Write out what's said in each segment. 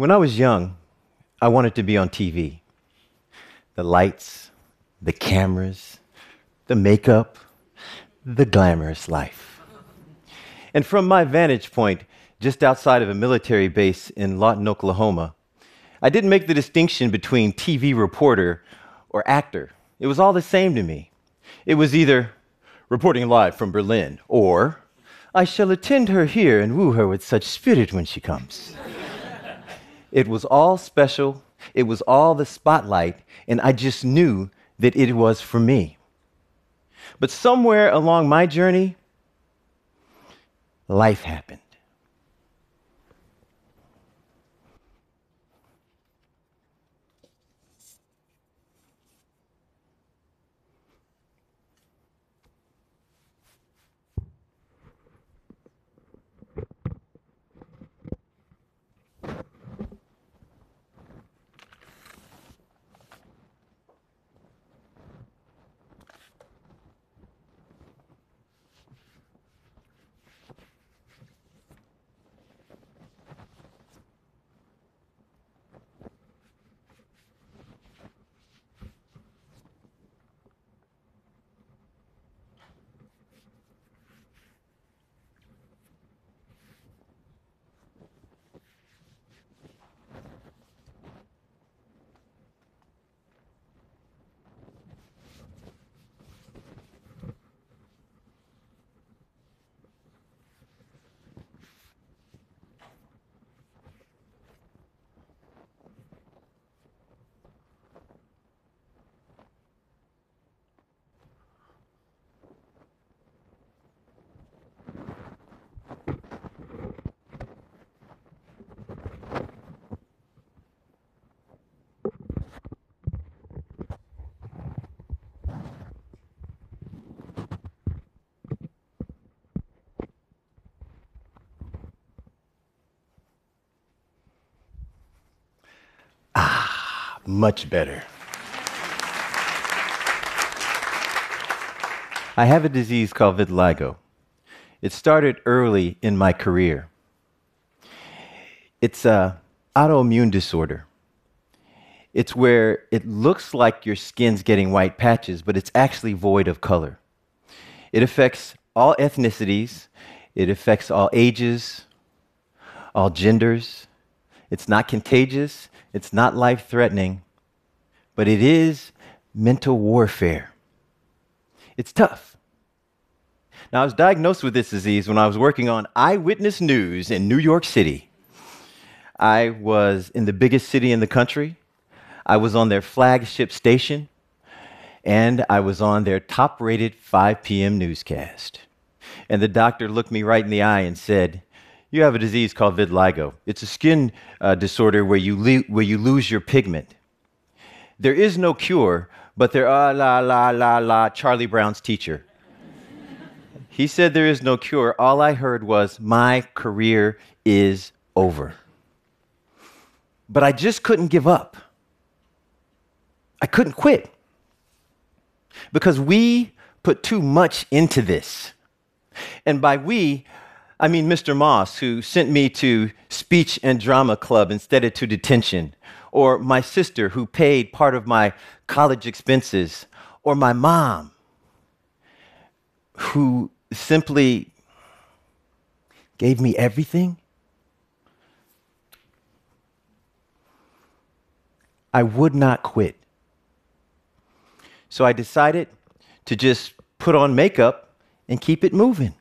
When I was young, I wanted to be on TV. The lights, the cameras, the makeup, the glamorous life. And from my vantage point, just outside of a military base in Lawton, Oklahoma, I didn't make the distinction between TV reporter or actor. It was all the same to me. It was either reporting live from Berlin or I shall attend her here and woo her with such spirit when she comes. It was all special, it was all the spotlight, and I just knew that it was for me. But somewhere along my journey, life happened. Much better. I have a disease called vitiligo. It started early in my career. It's an autoimmune disorder. It's where it looks like your skin's getting white patches, but it's actually void of color. It affects all ethnicities, it affects all ages, all genders. It's not contagious, it's not life threatening, but it is mental warfare. It's tough. Now, I was diagnosed with this disease when I was working on Eyewitness News in New York City. I was in the biggest city in the country. I was on their flagship station, and I was on their top rated 5 p.m. newscast. And the doctor looked me right in the eye and said, You have a disease called vitiligo. It's a skin uh, disorder where you, where you lose your pigment. There is no cure, but there are la la la la Charlie Brown's teacher. he said there is no cure. All I heard was my career is over. But I just couldn't give up. I couldn't quit. Because we put too much into this. And by we, I mean Mr. Moss, who sent me to speech and drama club instead of to detention, or my sister who paid part of my college expenses, or my mom who simply gave me everything. I would not quit. So I decided to just put on makeup and keep it moving.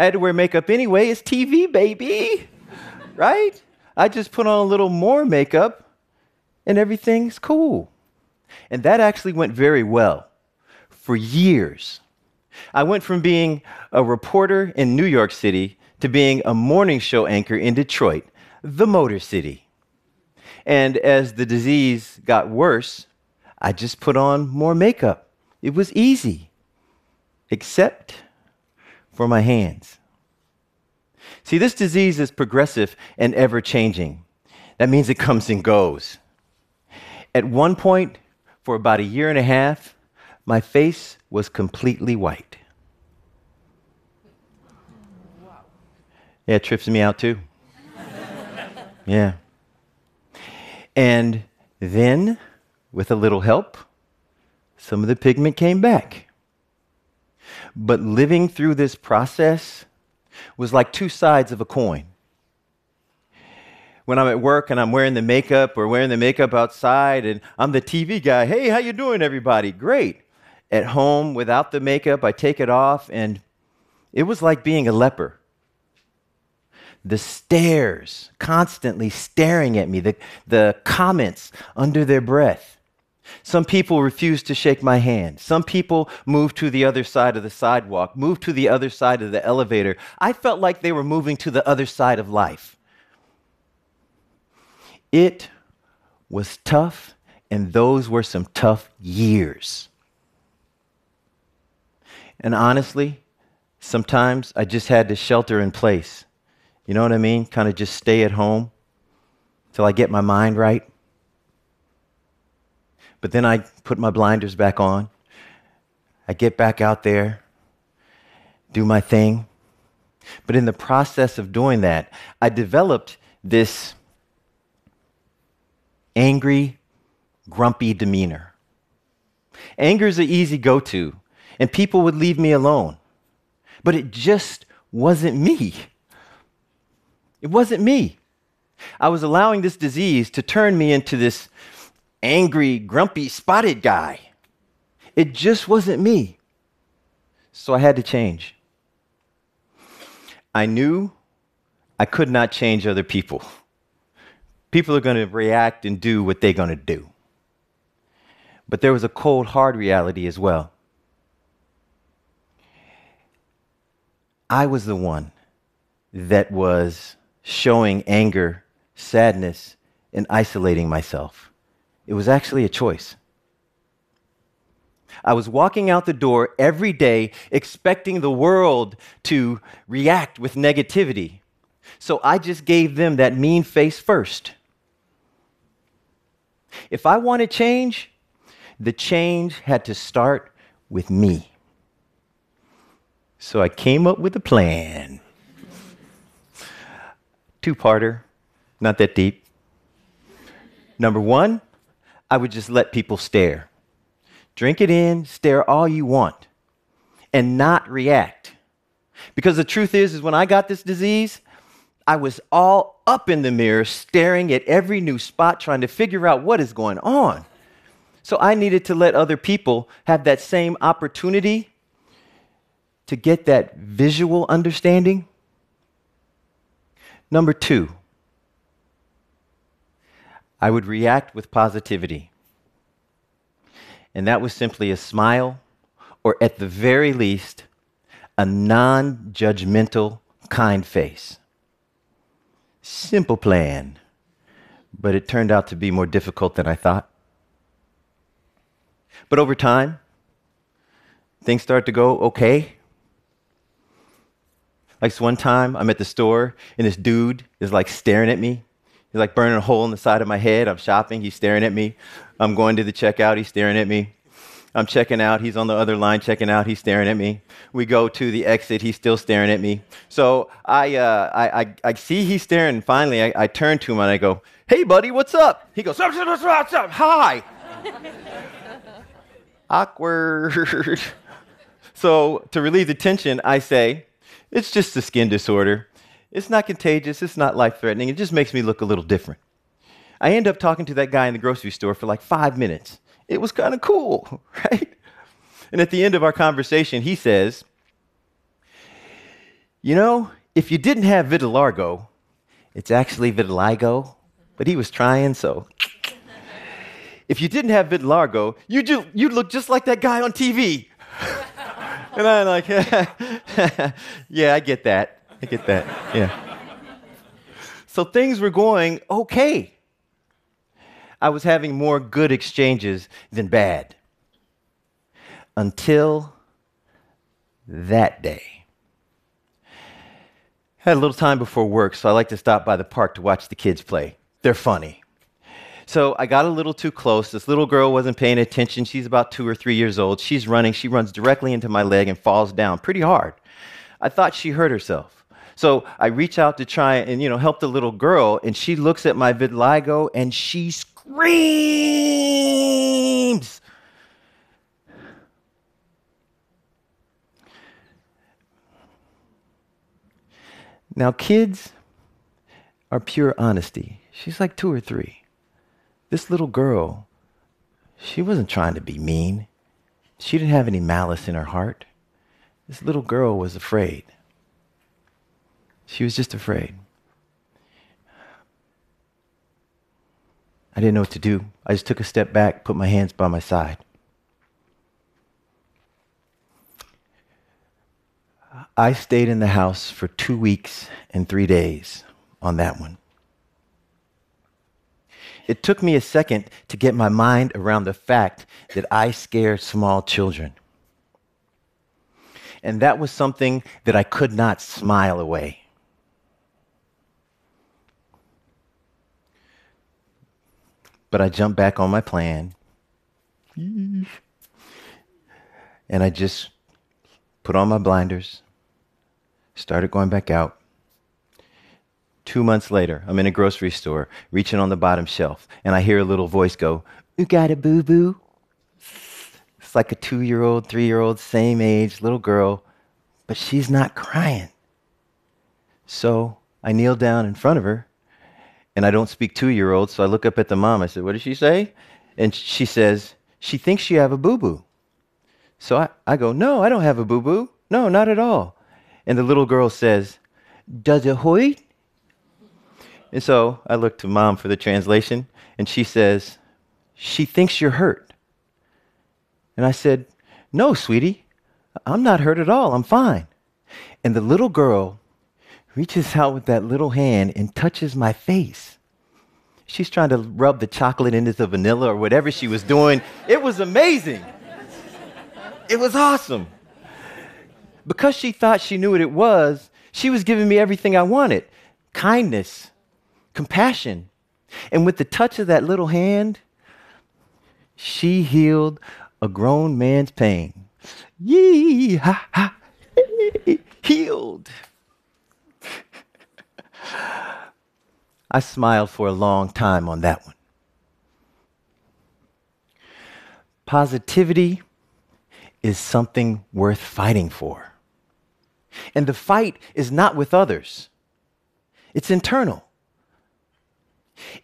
I had to wear makeup anyway. It's TV, baby. right? I just put on a little more makeup and everything's cool. And that actually went very well for years. I went from being a reporter in New York City to being a morning show anchor in Detroit, the Motor City. And as the disease got worse, I just put on more makeup. It was easy, except for my hands. See, this disease is progressive and ever changing. That means it comes and goes. At one point, for about a year and a half, my face was completely white. Yeah, it trips me out too. yeah. And then, with a little help, some of the pigment came back. But living through this process was like two sides of a coin. When I'm at work and I'm wearing the makeup or wearing the makeup outside and I'm the TV guy, hey, how you doing everybody? Great. At home without the makeup, I take it off and it was like being a leper. The stares, constantly staring at me, the, the comments under their breath. Some people refused to shake my hand. Some people moved to the other side of the sidewalk, moved to the other side of the elevator. I felt like they were moving to the other side of life. It was tough, and those were some tough years. And honestly, sometimes I just had to shelter in place. You know what I mean? Kind of just stay at home till I get my mind right. But then I put my blinders back on. I get back out there, do my thing. But in the process of doing that, I developed this angry, grumpy demeanor. Anger is an easy go to, and people would leave me alone. But it just wasn't me. It wasn't me. I was allowing this disease to turn me into this angry, grumpy, spotted guy. It just wasn't me. So I had to change. I knew I could not change other people. People are going to react and do what they're going to do. But there was a cold, hard reality as well. I was the one that was showing anger, sadness, and isolating myself. It was actually a choice. I was walking out the door every day expecting the world to react with negativity. So I just gave them that mean face first. If I wanted change, the change had to start with me. So I came up with a plan. Two parter, not that deep. Number one, I would just let people stare. Drink it in, stare all you want, and not react. Because the truth is, is when I got this disease, I was all up in the mirror, staring at every new spot, trying to figure out what is going on. So I needed to let other people have that same opportunity to get that visual understanding. Number two, I would react with positivity. And that was simply a smile, or at the very least, a non judgmental, kind face. Simple plan, but it turned out to be more difficult than I thought. But over time, things start to go okay. Like this one time, I'm at the store and this dude is like staring at me. He's like burning a hole in the side of my head. I'm shopping, he's staring at me. I'm going to the checkout, he's staring at me. I'm checking out. He's on the other line checking out. He's staring at me. We go to the exit. He's still staring at me. So I, uh, I, I, I, see he's staring. And finally, I, I, turn to him and I go, Hey, buddy, what's up? He goes, What's up? What's up? Hi. Awkward. so to relieve the tension, I say, It's just a skin disorder. It's not contagious. It's not life threatening. It just makes me look a little different. I end up talking to that guy in the grocery store for like five minutes. It was kind of cool, right? And at the end of our conversation, he says, You know, if you didn't have vitiligo, it's actually vitiligo, but he was trying, so. if you didn't have vitiligo, you'd, ju- you'd look just like that guy on TV. and I'm like, Yeah, I get that. I get that. Yeah. So things were going okay. I was having more good exchanges than bad. Until that day. I Had a little time before work, so I like to stop by the park to watch the kids play. They're funny. So I got a little too close. This little girl wasn't paying attention. She's about two or three years old. She's running. She runs directly into my leg and falls down pretty hard. I thought she hurt herself. So I reach out to try and you know help the little girl, and she looks at my vitiligo and she screams. Now, kids are pure honesty. She's like two or three. This little girl, she wasn't trying to be mean. She didn't have any malice in her heart. This little girl was afraid. She was just afraid. I didn't know what to do. I just took a step back, put my hands by my side. I stayed in the house for two weeks and three days on that one. It took me a second to get my mind around the fact that I scare small children. And that was something that I could not smile away. But I jumped back on my plan. And I just put on my blinders, started going back out. Two months later, I'm in a grocery store, reaching on the bottom shelf, and I hear a little voice go, You got a boo boo? It's like a two year old, three year old, same age, little girl, but she's not crying. So I kneel down in front of her and I don't speak two year olds, so I look up at the mom. I said, What did she say? And she says, She thinks you have a boo boo. So I, I go, No, I don't have a boo boo. No, not at all. And the little girl says, Does it hurt? And so I look to mom for the translation, and she says, She thinks you're hurt. And I said, No, sweetie, I'm not hurt at all. I'm fine. And the little girl reaches out with that little hand and touches my face. She's trying to rub the chocolate into the vanilla or whatever she was doing. It was amazing. It was awesome. Because she thought she knew what it was, she was giving me everything I wanted kindness, compassion. And with the touch of that little hand, she healed a grown man's pain. Yee ha ha, healed. I smiled for a long time on that one. Positivity is something worth fighting for. And the fight is not with others, it's internal.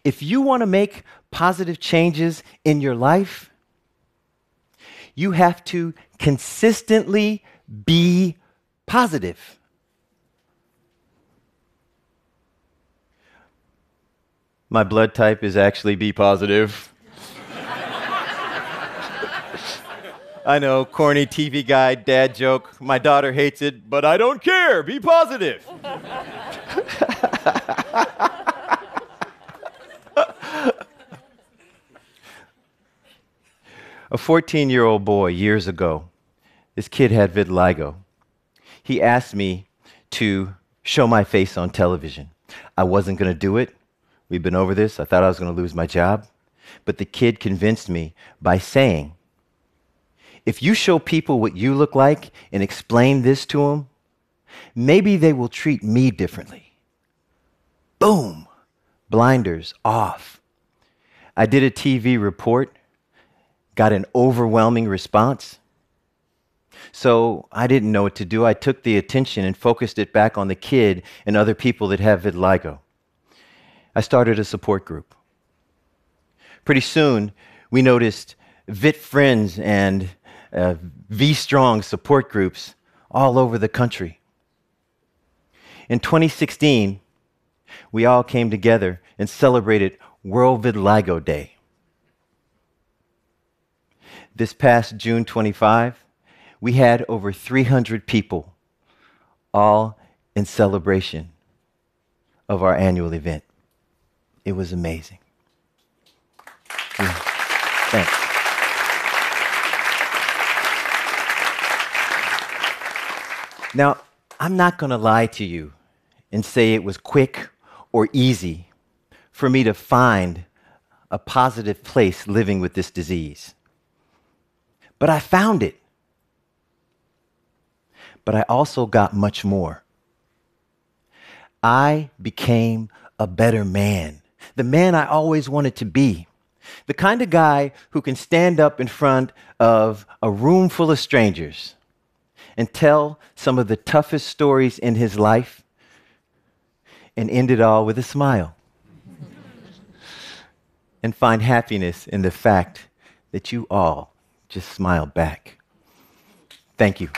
If you want to make positive changes in your life, you have to consistently be positive. My blood type is actually B positive. I know, corny TV guy, dad joke. My daughter hates it, but I don't care. Be positive. A 14 year old boy years ago, this kid had vitiligo. He asked me to show my face on television. I wasn't going to do it. We've been over this. I thought I was going to lose my job. But the kid convinced me by saying, if you show people what you look like and explain this to them, maybe they will treat me differently. Boom, blinders off. I did a TV report, got an overwhelming response. So I didn't know what to do. I took the attention and focused it back on the kid and other people that have vitiligo. I started a support group. Pretty soon, we noticed VIT Friends and uh, V Strong support groups all over the country. In 2016, we all came together and celebrated World Vitiligo Day. This past June 25, we had over 300 people all in celebration of our annual event. It was amazing. Yeah. Thanks. Now, I'm not going to lie to you and say it was quick or easy for me to find a positive place living with this disease. But I found it. But I also got much more. I became a better man the man I always wanted to be. The kind of guy who can stand up in front of a room full of strangers and tell some of the toughest stories in his life and end it all with a smile. and find happiness in the fact that you all just smile back. Thank you.